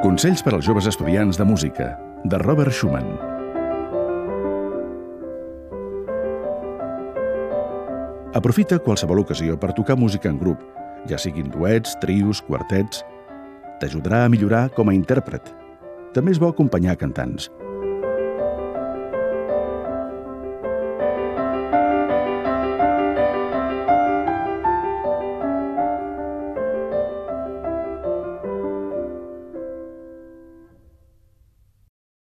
Consells per als joves estudiants de música, de Robert Schumann. Aprofita qualsevol ocasió per tocar música en grup, ja siguin duets, trios, quartets... T'ajudarà a millorar com a intèrpret. També és bo acompanyar cantants.